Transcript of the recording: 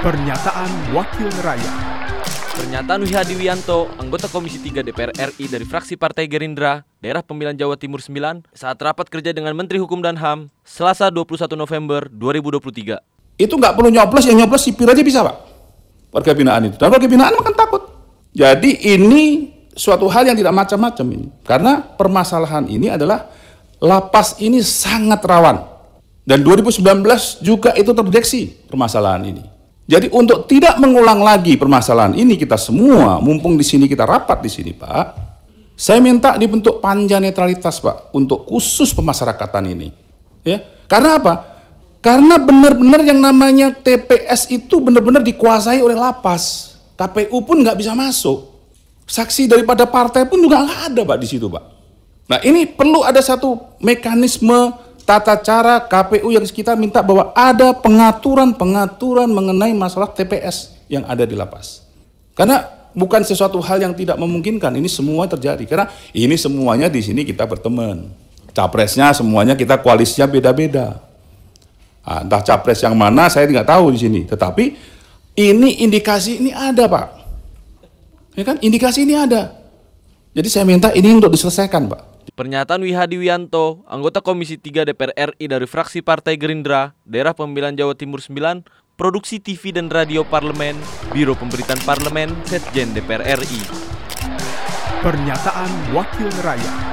Pernyataan Wakil Rakyat Pernyataan Wihadi Wianto, anggota Komisi 3 DPR RI dari fraksi Partai Gerindra, daerah pemilihan Jawa Timur 9, saat rapat kerja dengan Menteri Hukum dan HAM, Selasa 21 November 2023. Itu nggak perlu nyoblos, yang nyoblos sipir aja bisa pak. Warga binaan itu. Dan warga binaan makan takut. Jadi ini suatu hal yang tidak macam-macam ini. Karena permasalahan ini adalah lapas ini sangat rawan. Dan 2019 juga itu terdeteksi permasalahan ini. Jadi untuk tidak mengulang lagi permasalahan ini kita semua, mumpung di sini kita rapat di sini Pak, saya minta dibentuk panja netralitas Pak untuk khusus pemasyarakatan ini. Ya, karena apa? Karena benar-benar yang namanya TPS itu benar-benar dikuasai oleh lapas. KPU pun nggak bisa masuk. Saksi daripada partai pun juga nggak ada Pak di situ Pak. Nah ini perlu ada satu mekanisme tata cara KPU yang kita minta bahwa ada pengaturan-pengaturan mengenai masalah TPS yang ada di lapas. Karena bukan sesuatu hal yang tidak memungkinkan, ini semua terjadi. Karena ini semuanya di sini kita berteman. Capresnya semuanya kita koalisinya beda-beda. Nah, entah capres yang mana saya tidak tahu di sini. Tetapi ini indikasi ini ada Pak. Ya kan, indikasi ini ada. Jadi saya minta ini untuk diselesaikan Pak. Pernyataan Wihadi Wianto, anggota Komisi 3 DPR RI dari fraksi Partai Gerindra, daerah pemilihan Jawa Timur 9, produksi TV dan radio parlemen, Biro Pemberitaan Parlemen, Setjen DPR RI. Pernyataan Wakil Rakyat